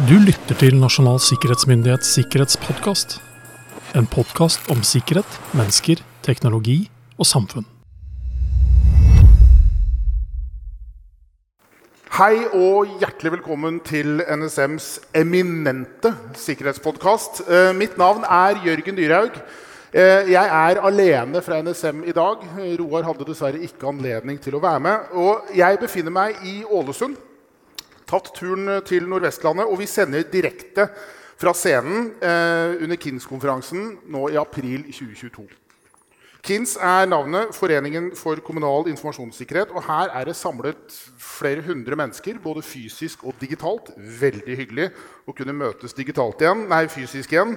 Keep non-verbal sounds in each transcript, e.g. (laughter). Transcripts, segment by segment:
Du lytter til Nasjonal sikkerhetsmyndighets sikkerhetspodkast. En podkast om sikkerhet, mennesker, teknologi og samfunn. Hei og hjertelig velkommen til NSMs eminente sikkerhetspodkast. Eh, mitt navn er Jørgen Dyrhaug. Eh, jeg er alene fra NSM i dag. Roar hadde dessverre ikke anledning til å være med. Og jeg befinner meg i Ålesund tatt turen til Nordvestlandet, og vi sender direkte fra scenen eh, under KINS-konferansen nå i april 2022. KINS er navnet Foreningen for kommunal informasjonssikkerhet. og Her er det samlet flere hundre mennesker, både fysisk og digitalt. Veldig hyggelig å kunne møtes digitalt igjen, nei, fysisk igjen.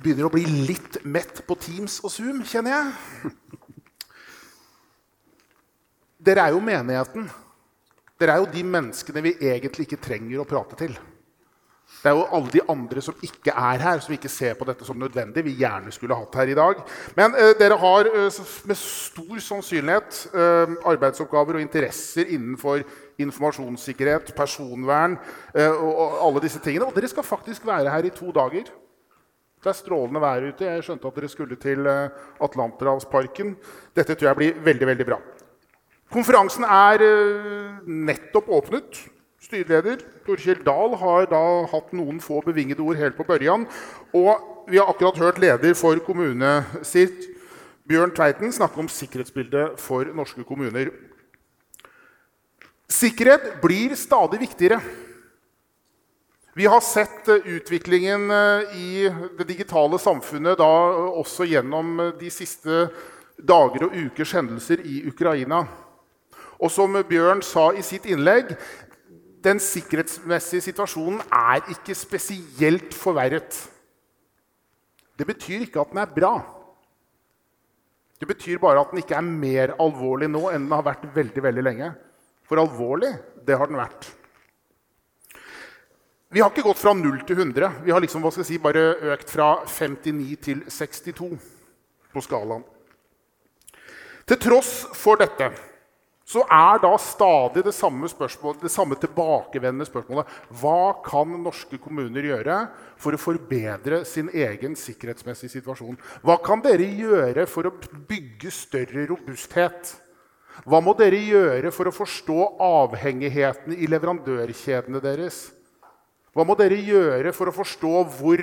Begynner å bli litt mett på Teams og Zoom, kjenner jeg. Dere er jo menigheten. Dere er jo de menneskene vi egentlig ikke trenger å prate til. Det er jo alle de andre som ikke er her, som ikke ser på dette som nødvendig. vi gjerne skulle hatt her i dag. Men eh, dere har eh, med stor sannsynlighet eh, arbeidsoppgaver og interesser innenfor informasjonssikkerhet, personvern eh, og, og, alle disse tingene. Og dere skal faktisk være her i to dager. Det er strålende vær ute. Jeg skjønte at dere skulle til eh, Atlanterhavsparken. Dette tror jeg blir veldig, veldig bra. Konferansen er eh, nettopp åpnet. Styreleder Torkjell Dahl har da hatt noen få bevingede ord helt på børjan. Og vi har akkurat hørt leder for kommunesirt, Bjørn Tveiten, snakke om sikkerhetsbildet for norske kommuner. Sikkerhet blir stadig viktigere. Vi har sett eh, utviklingen eh, i det digitale samfunnet da også gjennom de siste dager og ukers hendelser i Ukraina. Og som Bjørn sa i sitt innlegg, den sikkerhetsmessige situasjonen er ikke spesielt forverret. Det betyr ikke at den er bra. Det betyr bare at den ikke er mer alvorlig nå enn den har vært veldig, veldig lenge. For alvorlig, det har den vært. Vi har ikke gått fra 0 til 100. Vi har liksom, si, bare økt fra 59 til 62 på skalaen. Til tross for dette så er da stadig det samme, det samme tilbakevendende spørsmålet hva kan norske kommuner gjøre for å forbedre sin egen sikkerhetsmessige situasjon? Hva kan dere gjøre for å bygge større robusthet? Hva må dere gjøre for å forstå avhengighetene i leverandørkjedene deres? Hva må dere gjøre for å forstå hvor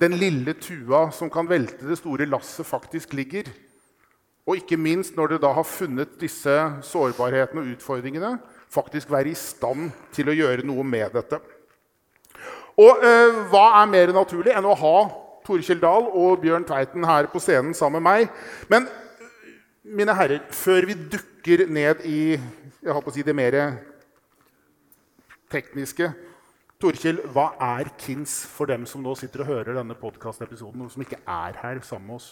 den lille tua som kan velte det store lasset, faktisk ligger? Og ikke minst når dere da har funnet disse sårbarhetene og utfordringene, faktisk være i stand til å gjøre noe med dette. Og eh, hva er mer naturlig enn å ha Tore Dahl og Bjørn Tveiten her på scenen sammen med meg? Men mine herrer, før vi dukker ned i jeg å si det mer tekniske Torkjell, hva er KINS for dem som nå sitter og hører denne podkastepisoden, og som ikke er her sammen med oss?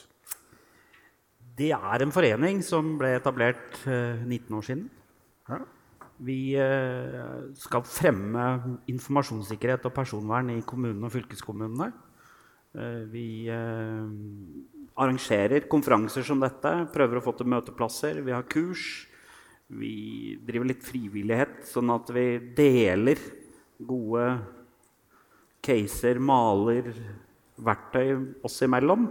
Det er en forening som ble etablert eh, 19 år siden. Vi eh, skal fremme informasjonssikkerhet og personvern i kommunene og fylkeskommunene. Eh, vi eh, arrangerer konferanser som dette, prøver å få til møteplasser. Vi har kurs. Vi driver litt frivillighet, sånn at vi deler gode caser, maler, verktøy oss imellom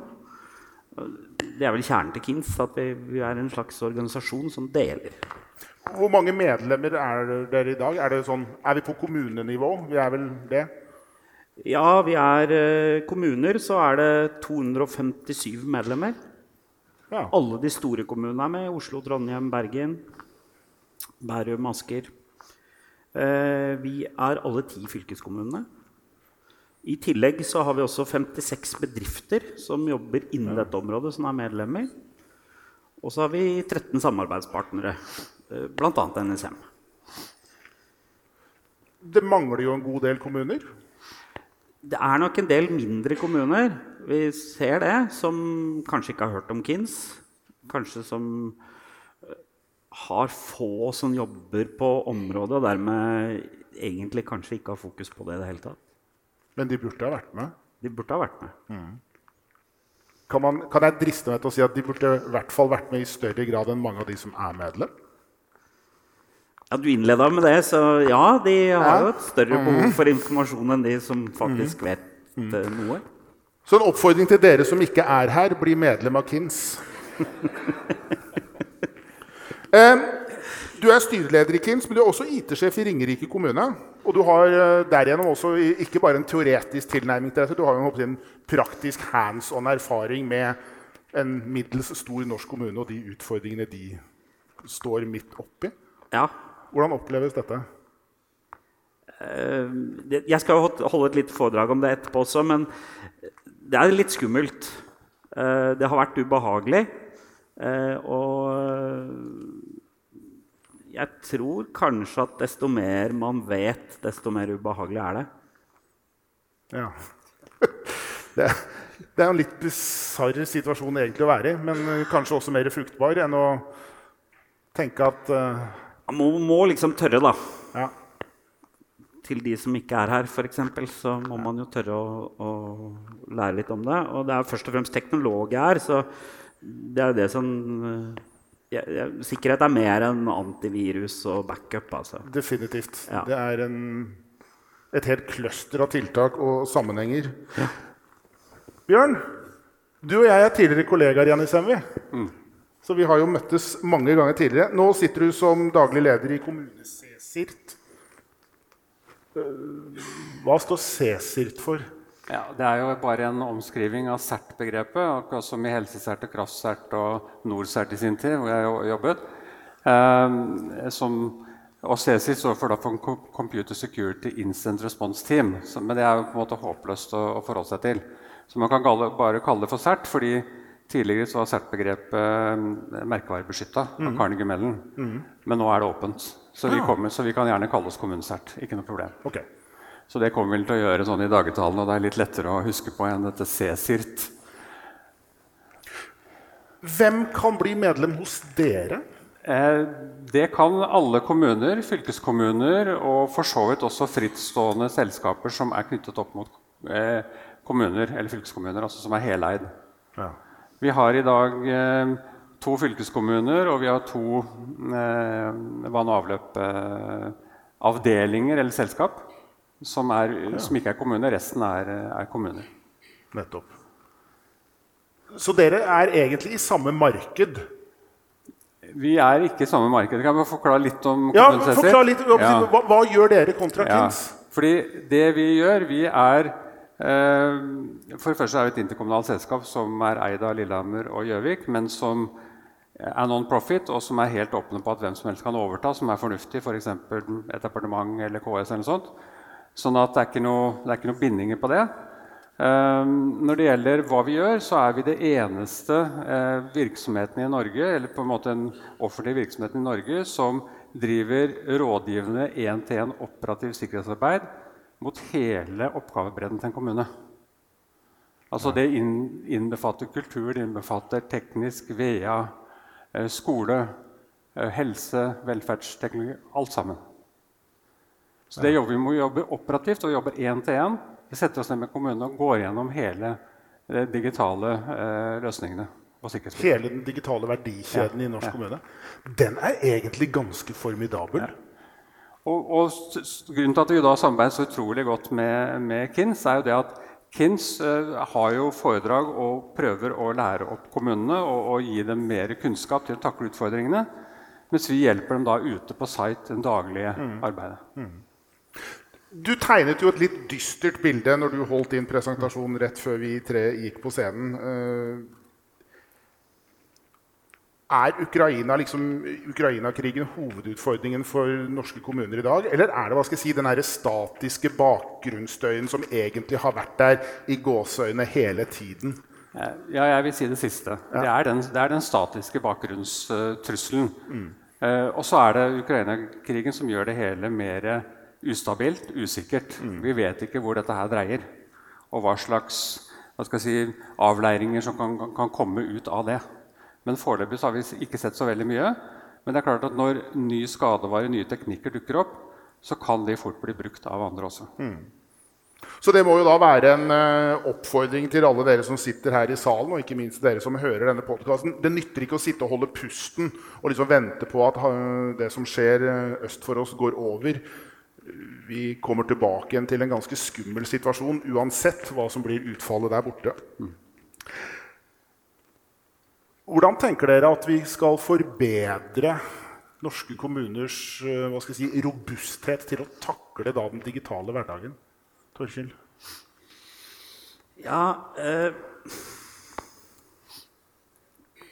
det er vel kjernen til KINS, at vi, vi, er en slags organisasjon som deler. Hvor mange medlemmer er dere i dag? Er, sånn, er vi på kommunenivå? Vi er vel det? Ja, vi er eh, kommuner, så er det 257 medlemmer. Ja. Alle de store kommunene er med. Oslo, Trondheim, Bergen, Bærum, Asker. Eh, vi er alle ti fylkeskommunene. I tillegg så har vi også 56 bedrifter som jobber innen dette området, som er medlemmer. Og så har vi 13 samarbeidspartnere, eh, bl.a. NSM. Det mangler jo en god del kommuner? Det er nok en del mindre kommuner vi ser det, som kanskje ikke har hørt om KINS. Kanskje som eh, har få som jobber på området, og dermed egentlig kanskje ikke har fokus på det i det hele tatt. Men de burde ha vært med? De burde ha vært med. Mm. Kan, man, kan, jeg driste meg til å si at de burde i hvert fall vært med i større grad enn mange av de som er medlem? Ja, Du innleda med det, så ja, de har jo et større behov for informasjon enn de som faktisk vet eh, noe. Så en oppfordring til dere som ikke er her, bli medlem av KINS. (laughs) Em, du er styreleder i KINS, men du er også IT-sjef i Ringerike kommune. Og du har eh, derigjennom også ikke bare en teoretisk tilnærming til dette, du har jo en praktisk hands on erfaring med en middels stor norsk kommune og de utfordringene de står midt oppi. Ja. Hvordan oppleves dette? Eh, Jeg skal holde et lite foredrag om det etterpå også, men det er litt skummelt. Eh, Det har vært ubehagelig. eh, Og jeg tror kanskje at desto mer man vet, desto mer ubehagelig er det. Ja. (laughs) Det, det er en litt bisarr situasjon egentlig å være i, men eh, kanskje også mer fruktbar enn å tenke at uh... Man må, må liksom tørre, da. ja, Til de som ikke er her, f.eks., så må man jo tørre å, å lære litt om det. Og det er først og fremst teknologi jeg er, så det er det som eh, Sikkerhet er mer enn antivirus og backup, altså. definitivt. Ja. Det er en, et helt cluster av tiltak og sammenhenger. Bjørn, du og jeg er tidligere kollegaer i NSM. Mm. Så vi har jo møttes mange ganger tidligere. Nå sitter du som daglig leder i kommune-CSIRT. Eh, Hva står CSIRT for? Ja, Det er jo bare en omskriving av CERT-begrepet, akkurat som i Helsecert og Kraftcert og NorCERT i sin tid, hvor jeg jobbet. Eh, som, og CSI står for, da for Co- Computer Security Instant Response Team. Så, men det er jo på en måte håpløst å, å forholde seg til. Så man kan kalle, bare kalle det for CERT, fordi tidligere så var CERT-begrepet eh, merkevarebeskytta av Carnegie Mellon. Men nå er det åpent. Så vi, kommer, så vi kan gjerne kalle oss kommune-CERT. Ikke noe problem. Ok. Så det kommer vi til å gjøre sånn i dagetalen, og det er litt lettere å huske på enn dette C-sirt. Hvem kan bli medlem hos dere? Eh, det kan alle kommuner, fylkeskommuner og for så vidt også frittstående selskaper som er knyttet opp mot eh, kommuner eller fylkeskommuner, altså som er heleid. Ja. Vi har i dag eh, to fylkeskommuner, og vi har to vann- og avløpavdelinger eller selskap som, er, som ikke er kommune. Resten er, er kommuner. Nettopp. Så dere er egentlig i samme marked? Vi er ikke i samme marked. Kan jeg forklare litt om Ja, Cæsar? Litt. Hva, Ja. hva, hva gjør dere kontra Ja, Kins? fordi det vi gjør, vi er eh, For det første er vi et interkommunalt selskap som er eid av Lillehammer og Gjøvik, men som er non-profit, og som er helt åpne på at hvem som helst kan overta, som er fornuftig, f.eks. For et departement eller KS eller noe sånt. Sånn at det er ikke noe, det er ikke noe bindinger på det. Eh, når det gjelder hva vi gjør, så er vi det eneste eh, virksomheten i Norge, eller på en måte den offentlige virksomheten i Norge som driver rådgivende én-til-én operativ sikkerhetsarbeid mot hele oppgavebredden til en kommune. Altså Det innbefatter kultur, det innbefatter teknisk, VEA, eh, skole, eh, helse, velferdsteknologi Alt sammen. Så det jobber vi må jobbe operativt og jobber én til én. Vi setter oss ned med kommunene og går gjennom hele de digitale eh, løsningene. Hele den digitale verdikjeden i norsk kommune. Den er egentlig ganske formidabel. Og, og s- Grunnen til at vi da samarbeider så utrolig godt med, med KINS, er jo det at KINS eh, har jo foredrag og prøver å lære opp kommunene og, og gi dem mer kunnskap til å takle utfordringene. Mens vi hjelper dem da ute på site det daglige arbeidet. Du tegnet jo et litt dystert bilde når du holdt din presentasjon rett før vi tre gikk på scenen. Eh, Er Ukraina liksom, Ukraina-krigen hovedutfordringen for norske kommuner i dag? Eller er det hva skal jeg si, den statiske bakgrunnsstøyen som egentlig har vært der i gåseøyne hele tiden? Eh, Ja, jeg vil si det siste. Det, er den, det er den statiske bakgrunnstrusselen. Eh, og så er det Ukraina-krigen som gjør det hele mer ustabilt, usikkert. Vi vet ikke hvor dette her dreier, og hva slags si, avleiringer som kan, kan, komme ut av det. Men foreløpig har vi ikke sett så veldig mye. Men det er klart at når ny skadevare, nye teknikker dukker opp, så kan de fort bli brukt av andre også. Så det må jo da være en uh, oppfordring til alle dere som sitter her i salen, og ikke minst dere som hører denne podkasten. Det nytter ikke å sitte og holde pusten og liksom vente på at uh, det som skjer uh, øst for oss, går over. Vi kommer tilbake igjen til en ganske skummel situasjon uansett hva som blir utfallet der borte. Hvordan tenker dere at vi skal forbedre norske kommuners si, robusthet til å takle da, den digitale hverdagen? Torkild? Ja eh,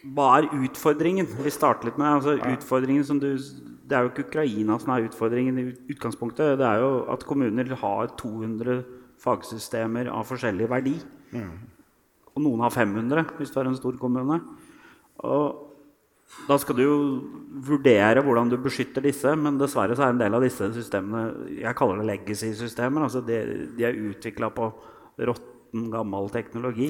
Hva er utfordringen? Vi starter litt med altså, utfordringen som du, Det er jo ikke Ukraina som er utfordringen i utgangspunktet. Det er jo at kommuner har 200 fagsystemer av forskjellig verdi. Mm. Og noen har 500 hvis du er en stor kommune. Og da skal du jo vurdere hvordan du beskytter disse, men dessverre så er en del av disse systemene jeg kaller det legacy-systemer. altså de, de er utvikla på råtten, gammel teknologi.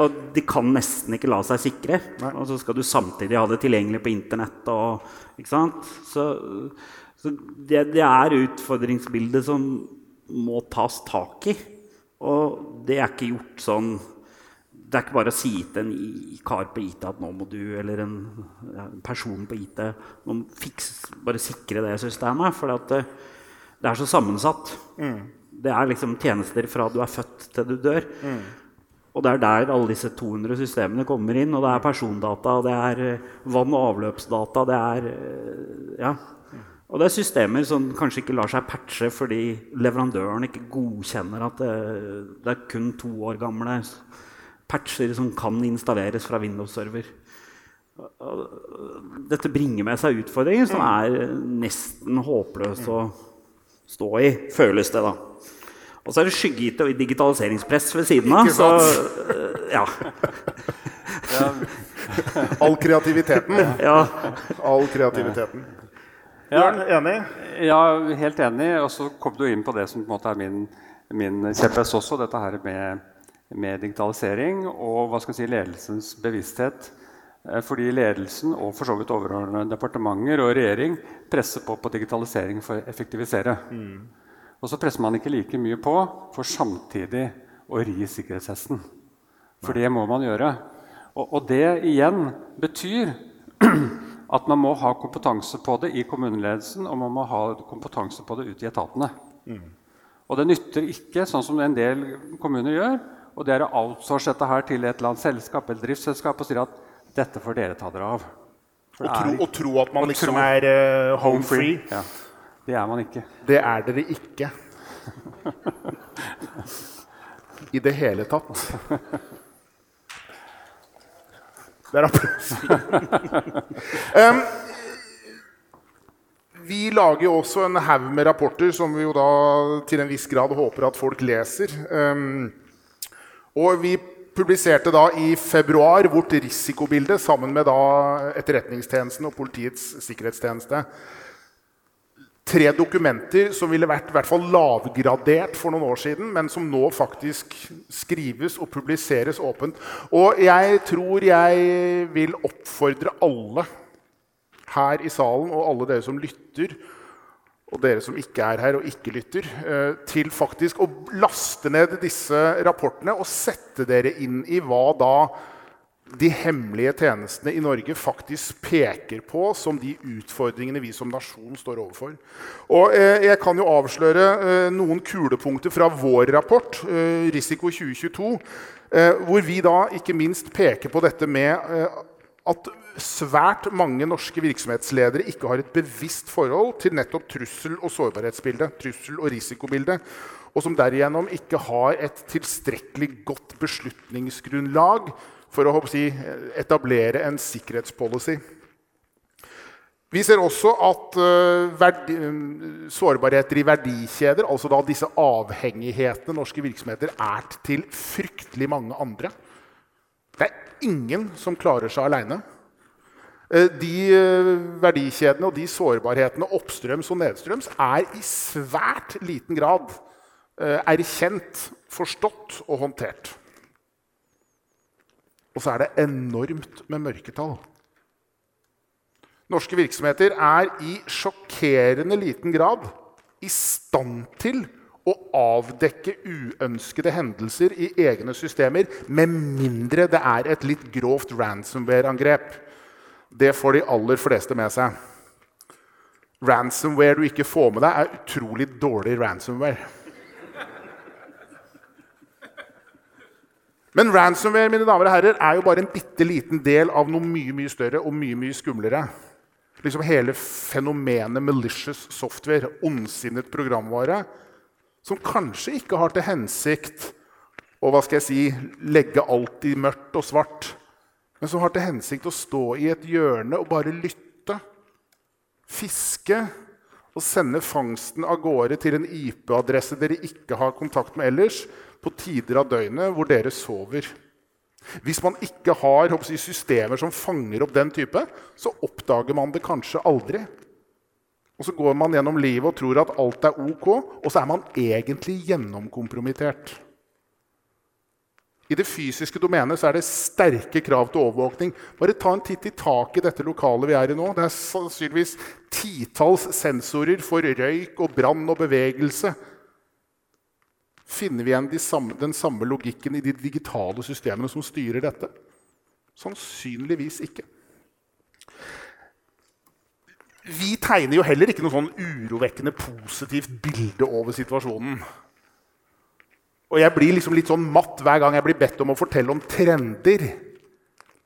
Og de kan nesten ikke la seg sikre. Og så skal du samtidig ha det tilgjengelig på Internett. Og, så, så det, det, er utfordringsbildet som må tas tak i. Og det er ikke gjort sånn det er ikke bare å si til en kar på IT at nå må du, eller en, en person på IT må fikse, bare sikre det systemet. For det, det, er så sammensatt. Mm. Det er liksom tjenester fra du er født til du dør. Mm. Og det er der alle disse 200 systemene kommer inn. Og det er persondata, det er eh, vann- og avløpsdata. Det er, eh, ja. Og det er systemer som kanskje ikke lar seg patche fordi leverandøren ikke godkjenner at det, det er kun to år gamle patcher som kan installeres fra Windows-server. Dette bringer med seg utfordringer som er nesten håpløse å stå i, føles det da. Og så er det skygge-IT og digitaliseringspress ved siden av. Så, ja. (laughs) All kreativiteten. Ja. All kreativiteten. Bjørn, enig? Ja, helt enig. Og så kom du inn på det som på en måte er min, min kjepphest også, dette her med med digitalisering og hva skal si, ledelsens bevissthet. Eh, fordi ledelsen og for så vidt overordnede departementer og regjering presser på på digitalisering for å effektivisere. Mm. Og så presser man ikke like mye på for samtidig å ri sikkerhetshesten. For det må man gjøre. Og, og det igjen betyr (clears throat) at man må ha kompetanse på det i kommuneledelsen, og man må ha kompetanse på det ute i etatene. Mm. Og det nytter ikke, sånn som en del kommuner gjør, og det er å outsource dette her til et eller annet selskap eller driftsselskap og si at dette får dere ta dere av. Og tro, og tro, at man liksom tro, er uh, home free. Ja. Det er man ikke. Det er dere ikke. I det hele tatt. Det er applaus. um, vi lager jo også en haug med rapporter som vi jo da til en viss grad håper at folk leser. Um, og vi publiserte da i februar vårt risikobilde sammen med da Etterretningstjenesten og Politiets sikkerhetstjeneste. Tre dokumenter som ville vært i hvert fall lavgradert for noen år siden, men som nå faktisk skrives og publiseres åpent. Og jeg tror jeg vil oppfordre alle her i salen og alle dere som lytter, og dere som ikke er her og ikke lytter, eh, til faktisk å laste ned disse rapportene og sette dere inn i hva da de hemmelige tjenestene i Norge faktisk peker på som de utfordringene vi som nasjon står overfor. Og eh, Jeg kan jo avsløre eh, noen kulepunkter fra vår rapport, eh, Risiko 2022, eh, hvor vi da ikke minst peker på dette med at svært mange norske virksomhetsledere ikke har et bevisst forhold til nettopp trussel- og sårbarhetsbildet, trussel- og risikobildet, og som derigjennom ikke har et tilstrekkelig godt beslutningsgrunnlag for å si, etablere en sikkerhetspolicy. Vi ser også at uh, verdi, um, sårbarheter i verdikjeder, altså da disse avhengighetene norske virksomheter er til fryktelig mange andre. Det er ingen som klarer seg aleine. Eh, de eh, verdikjedene og de sårbarhetene oppstrøms og nedstrøms er i svært liten grad eh, erkjent, forstått og håndtert. Og så er det enormt med mørketall. Norske virksomheter er i sjokkerende liten grad i stand til å avdekke uønskede hendelser i egne systemer, med mindre det er et litt grovt ransomware-angrep. Det får de aller fleste med seg. Ransomware du ikke får med deg, er utrolig dårlig ransomware. Men ransomware mine damer og herrer, er jo bare en bitte liten del av noe mye mye større og mye mye skumlere. Liksom Hele fenomenet malicious software, ondsinnet programvare, som kanskje ikke har til hensikt å hva skal jeg si, legge alt i mørkt og svart, men som har til hensikt å stå i et hjørne og bare lytte, fiske og sende fangsten av gårde til en IP-adresse dere ikke har kontakt med ellers, på tider av døgnet hvor dere sover. Hvis man ikke har jeg, systemer som fanger opp den type, så oppdager man det kanskje aldri. Og så går man gjennom livet og tror at alt er ok, og så er man egentlig gjennomkompromittert. I det fysiske domenet er det sterke krav til overvåkning. Bare ta en titt i taket i dette lokalet vi er i nå. Det er sannsynligvis titalls sensorer for røyk og brann og bevegelse. Finner vi igjen de samme, den samme logikken i de digitale systemene som styrer dette? Sannsynligvis ikke. Vi tegner jo heller ikke noe sånn urovekkende positivt bilde over situasjonen. Og jeg blir liksom litt sånn matt hver gang jeg blir bedt om å fortelle om trender.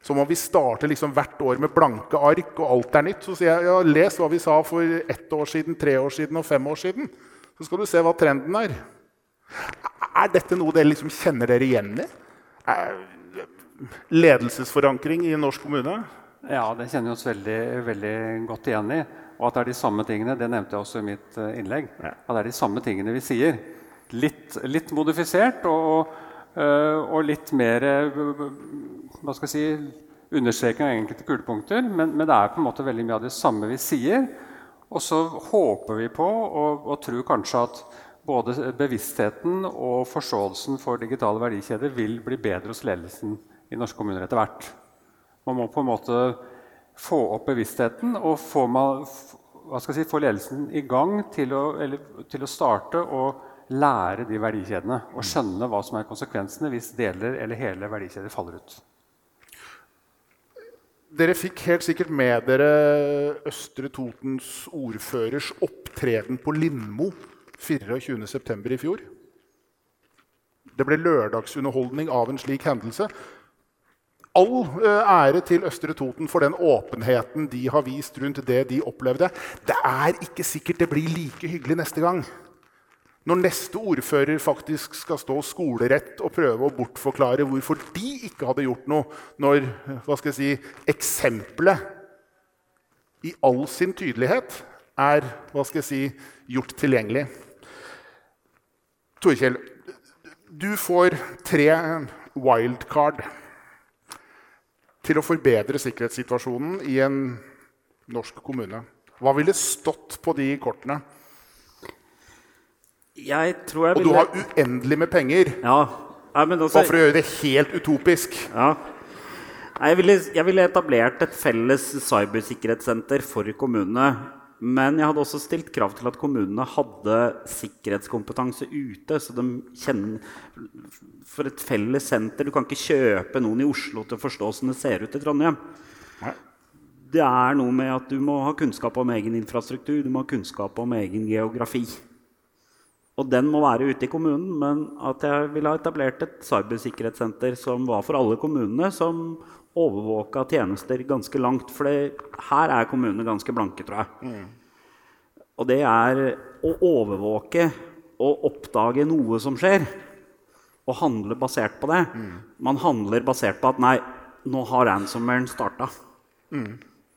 Som om vi starter liksom hvert år med blanke ark, og alt er nytt. Så sier jeg ja, les hva vi sa for ett år siden, tre år siden og fem år siden. Så skal du se hva trenden er. Er dette noe dere liksom kjenner dere igjen i? Ledelsesforankring i norsk kommune? Ja, det kjenner vi oss veldig, veldig, godt igjen i. Og at det er de samme tingene det nevnte jeg også i mitt uh, innlegg, at det er de samme tingene vi sier. Litt, litt modifisert og, uh, og, litt mer hva skal jeg si, understreking av enkelte kulepunkter. Men, men, det er på en måte veldig mye av det samme vi sier. Og så håper vi på og, og tror kanskje at både bevisstheten og forståelsen for digitale verdikjeder vil bli bedre hos ledelsen i norske kommuner etter hvert. Man må på en måte få opp bevisstheten og få, man, si, få ledelsen i gang til å, eller, til å, starte å lære de verdikjedene og skjønne hva som er konsekvensene hvis deler eller hele verdikjeder faller ut. Dere fikk helt sikkert med dere Østre Totens ordførers opptreden på Lindmo 24.9. i fjor. Det ble lørdagsunderholdning av en slik hendelse. All eh, ære til Østre Toten for den åpenheten de har vist rundt det de opplevde. Det er ikke sikkert det blir like hyggelig neste gang. Når neste ordfører faktisk skal stå skolerett og prøve å bortforklare hvorfor de ikke hadde gjort noe, når hva skal jeg si, eksempelet i all sin tydelighet er hva skal jeg si, gjort tilgjengelig. Torkjell, du får tre wildcard til å forbedre sikkerhetssituasjonen i en norsk kommune. Hva ville stått på de kortene? Jeg tror jeg ville... Og du har uendelig med penger. Ja. Nei, også... Bare for å gjøre det helt utopisk. Ja. Jeg ville, jeg ville etablert et felles cybersikkerhetssenter for kommunene men jeg hadde også stilt krav til at kommunene hadde sikkerhetskompetanse ute. så de kjenner For et felles senter Du kan ikke kjøpe noen i Oslo til å forstå hvordan det ser ut i Trondheim. Det er noe med at du må ha kunnskap om egen infrastruktur, du må ha kunnskap om egen geografi. Og den må være ute i kommunen, men at jeg ville ha etablert et cybersikkerhetssenter som var for alle kommunene, som overvåka tjenester ganske langt. For her er kommunene ganske blanke, tror jeg. Mm. Og det er å overvåke og oppdage noe som skjer, og handle basert på det. Mm. Man handler basert på at nei, nå har ransomeren starta. Mm.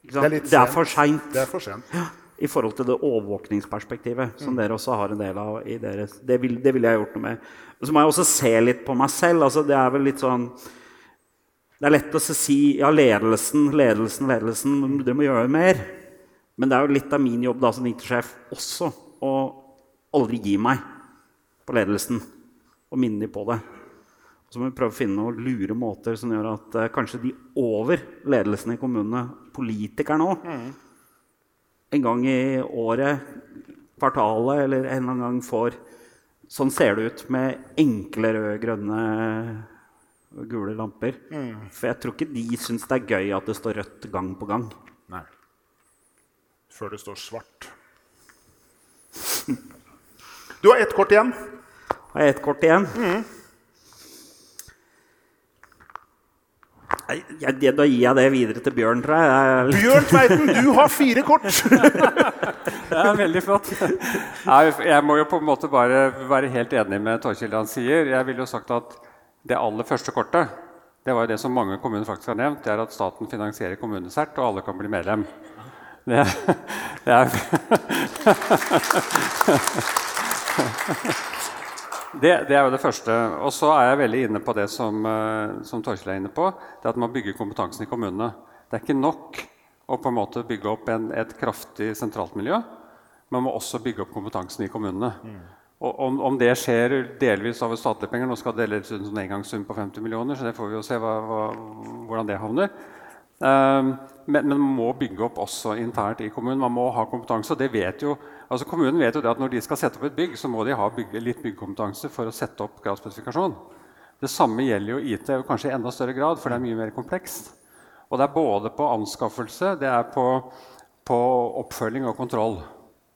Det, er det er for seint. Det er for sent. Ja, I forhold til det overvåkningsperspektivet som mm. dere også har en del av. i deres, det, vil, det ville jeg gjort noe med. Så må jeg også se litt på meg selv. altså det er vel litt sånn det er lett å si ja, ledelsen, ledelsen, ledelsen. Du må gjøre mer. Men det er jo litt av min jobb da, som IT-sjef også å aldri gi meg på ledelsen og minne dem på det. Og så må vi prøve å finne noen lure måter som gjør at uh, kanskje de over ledelsen i kommunene, politikerne òg, mm. En gang i året, kvartalet eller en eller annen gang får Sånn ser det ut med enkle røde, grønne og gule lamper. For jeg tror ikke de syns det er gøy at det står rødt gang på gang. Nei. Før det står svart. (laughs) Du har ett kort igjen. Har jeg ett kort igjen? Nei, jeg, jeg, da gir jeg det videre til Bjørn, tror jeg. Bjørn Tveiten, du har fire kort! (laughs) Det er veldig flott. Jeg må jo på en måte bare være helt enig med Torkild han sier. Jeg ville jo sagt at det aller første kortet, det var jo det som mange kommuner faktisk har nevnt, det er at staten finansierer kommunesert, og alle kan bli medlem. Det, det er (laughs) det, det er jo det første. Og så er jeg veldig inne på det som, eh, som Torkjell er inne på. Det at man bygger kompetansen i kommunene. Det er ikke nok å på en måte bygge opp en, et kraftig sentralt miljø. Man må også bygge opp kompetansen i kommunene. Og om, om det skjer delvis over statlige penger Nå skal det deles ut en engangssum på 50 millioner, så det får vi jo se hva, hva, hvordan det havner. Um, men, man må bygge opp også internt i kommunen. Man må ha kompetanse. og det vet jo, altså Kommunen vet jo det at når de skal sette opp et bygg, så må de ha bygge, litt byggekompetanse for å sette opp gradspesifikasjon. Det samme gjelder jo IT, kanskje i enda større grad, for det er mye mer komplekst. Og det er både på anskaffelse, det er på, på oppfølging og kontroll.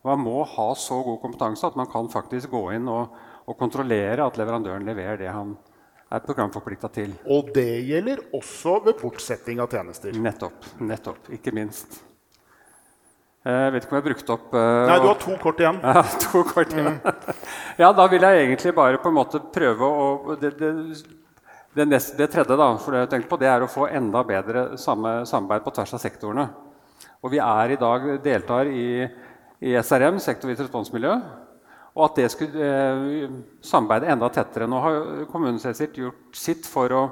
Man må ha så god kompetanse at man kan faktisk gå inn og, og kontrollere at leverandøren leverer det han er programforplikta til. Og det gjelder også ved bortsetting av tjenester. Nettopp. nettopp, Ikke minst. Eh, Jeg vet ikke om jeg har brukt opp uh, Nei, du har to kort igjen. (laughs) ja, to kort igjen. (laughs) ja, da vil jeg egentlig bare på en måte prøve å Det, det, det, neste, det tredje da, for det, jeg tenkte på, det er å få enda bedre samarbeid på tvers av sektorene. Og vi er i dag deltar i, i SRM, sektorvis responsmiljø. Og at det skulle eh, samarbeide enda tettere. Nå har kommunen gjort sitt for å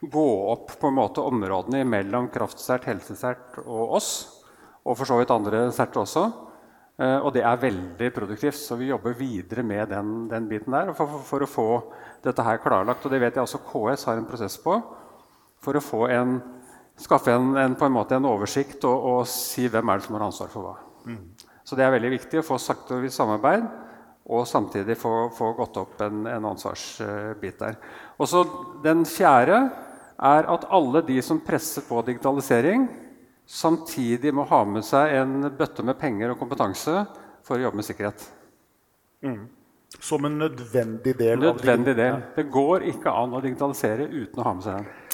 gå opp på en måte områdene mellom kraftsert, helsesert og oss. Og for så vidt andre sert også. Eh, og det er veldig produktivt, så vi jobber videre med den, den biten der for, for, for å få dette her klarlagt. Og det vet jeg også KS har en prosess på. For å få en, skaffe en, en, på en, måte en oversikt og, og, si hvem er det som har ansvar for hva. Så det er veldig viktig å få sektorvis samarbeid og samtidig få, få gått opp en, en ansvarsbit der. Og så Den fjerde er at alle de som presser på digitalisering, samtidig må ha med seg en bøtte med penger og kompetanse for å jobbe med sikkerhet. Som en nødvendig del Nødvendig del. Det går ikke an å digitalisere uten å ha med seg den.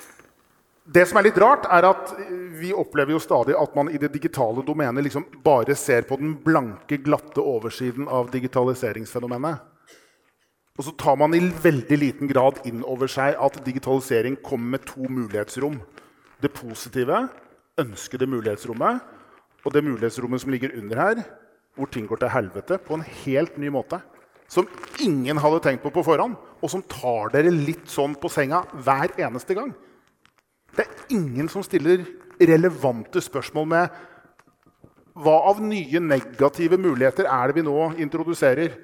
Det som er litt rart, er at vi opplever jo stadig at man i det digitale domenet liksom bare ser på den blanke, glatte oversiden av digitaliseringsfenomenet. Og så tar man i veldig liten grad inn over seg at digitalisering kommer med to mulighetsrom. Det positive, ønskede mulighetsrommet, og det mulighetsrommet som ligger under her, hvor ting går til helvete på en helt ny måte. Som ingen hadde tenkt på på forhånd, og som tar dere litt sånn på senga hver eneste gang. Det er ingen som stiller relevante spørsmål med hva av nye negative muligheter er det vi nå introduserer.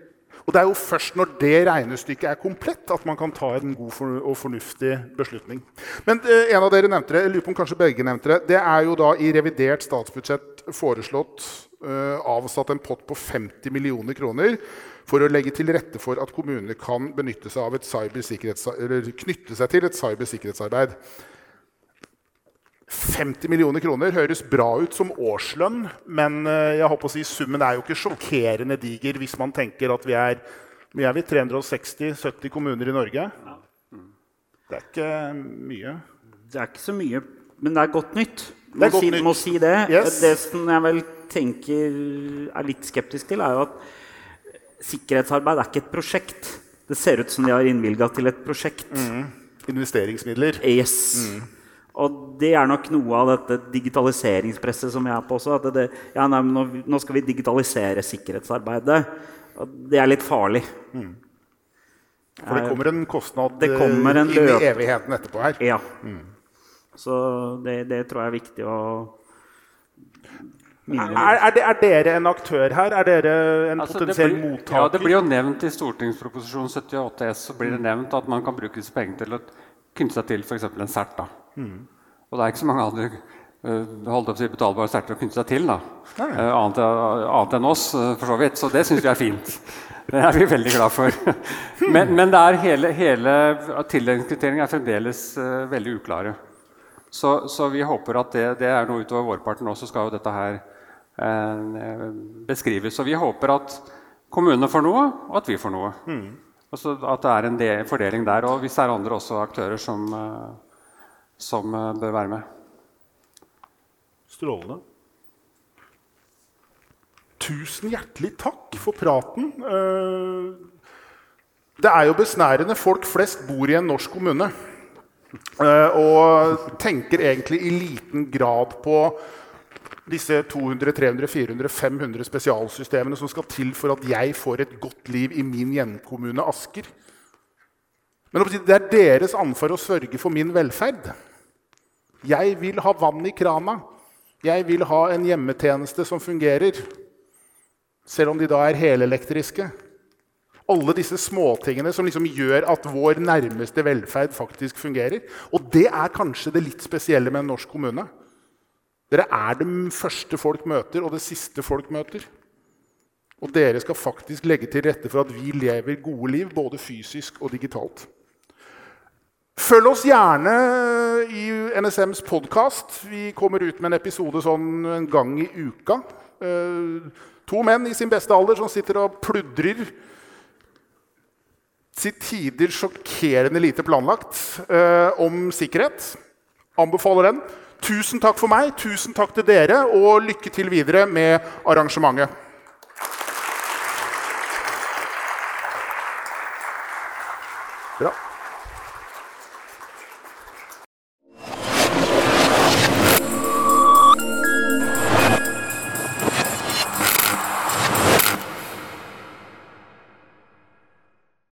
Og det er jo først når det regnestykket er komplett, at man kan ta en god og fornuftig beslutning. Men eh, en av dere nevnte det, jeg lurer på om kanskje begge nevnte det. Det er jo da i revidert statsbudsjett foreslått eh, avsatt en pott på 50 millioner kroner for å legge til rette for at kommunene kan seg knytte seg til et cybersikkerhetsarbeid. 50 millioner kroner høres bra ut som årslønn, men eh, jeg håper å si, summen er jo ikke sjokkerende diger hvis man tenker at vi er, vi er 360-70 kommuner i Norge. Det er ikke mye. Det er ikke så mye, men det er godt nytt. Det er godt si, nytt. Må si det. Yes. Det som jeg vel tenker er litt skeptisk til, er jo at sikkerhetsarbeid er ikke et prosjekt. Det ser ut som de har innvilga til et prosjekt. Investeringsmidler. Yes. Og det er nok noe av dette digitaliseringspresset som jeg er på også. At det, ja, nei, men nå, nå skal vi digitalisere sikkerhetsarbeidet. Og det er litt farlig. For det kommer en kostnad kommer en eh, inn i evigheten etterpå her. Ja. Så det, det tror jeg er viktig å Er, er, er dere en aktør her? Er dere en Altså, potensiell blir- mottaker? Ja, det blir jo nevnt i stortingsproposisjon 78 S så blir det nevnt at man kan bruke disse pengene til å knytte seg til f.eks. en CERT. da. Og det er ikke så mange andre uh, holdt opp si betalbare sterter å knytte seg til. da. Eh, annet, annet enn oss, eh, for så vidt. Så det syns vi er fint. Det er vi veldig glad for. Men, men det er hele, hele tildelingskriteriene er fremdeles uh, veldig uklare. Så, så, vi håper at det, det er noe utover vårparten også skal jo dette her uh, beskrives. Så vi håper at kommunene får noe, og at vi får noe. Mm. Altså at det er en del, fordeling der. Og hvis det er andre også aktører som, uh, som bør være med. Strålende. Tusen hjertelig takk for praten. Eh, det er jo besnærende. Folk flest bor i en norsk kommune. Eh, og tenker egentlig i liten grad på disse 200, 300, 400, 500 spesialsystemene som skal til for at jeg får et godt liv i min hjemkommune Asker. Men det er deres ansvar å sørge for min velferd. Jeg vil ha vann i krana. Jeg vil ha en hjemmetjeneste som fungerer selv om de da er helelektriske. Alle disse småtingene som liksom gjør at vår nærmeste velferd faktisk fungerer. Og det er kanskje det litt spesielle med en norsk kommune. Dere er det første folk møter, og det siste folk møter. Og dere skal faktisk legge til rette for at vi lever gode liv, både fysisk og digitalt. Følg oss gjerne i NSMs podkast. Vi kommer ut med en episode sånn en gang i uka. Uh, To menn i sin beste alder som sitter og pludrer til tider sjokkerende lite planlagt eh, om sikkerhet. Anbefaler den. Tusen takk for meg, tusen takk til dere, og lykke til videre med arrangementet. Bra.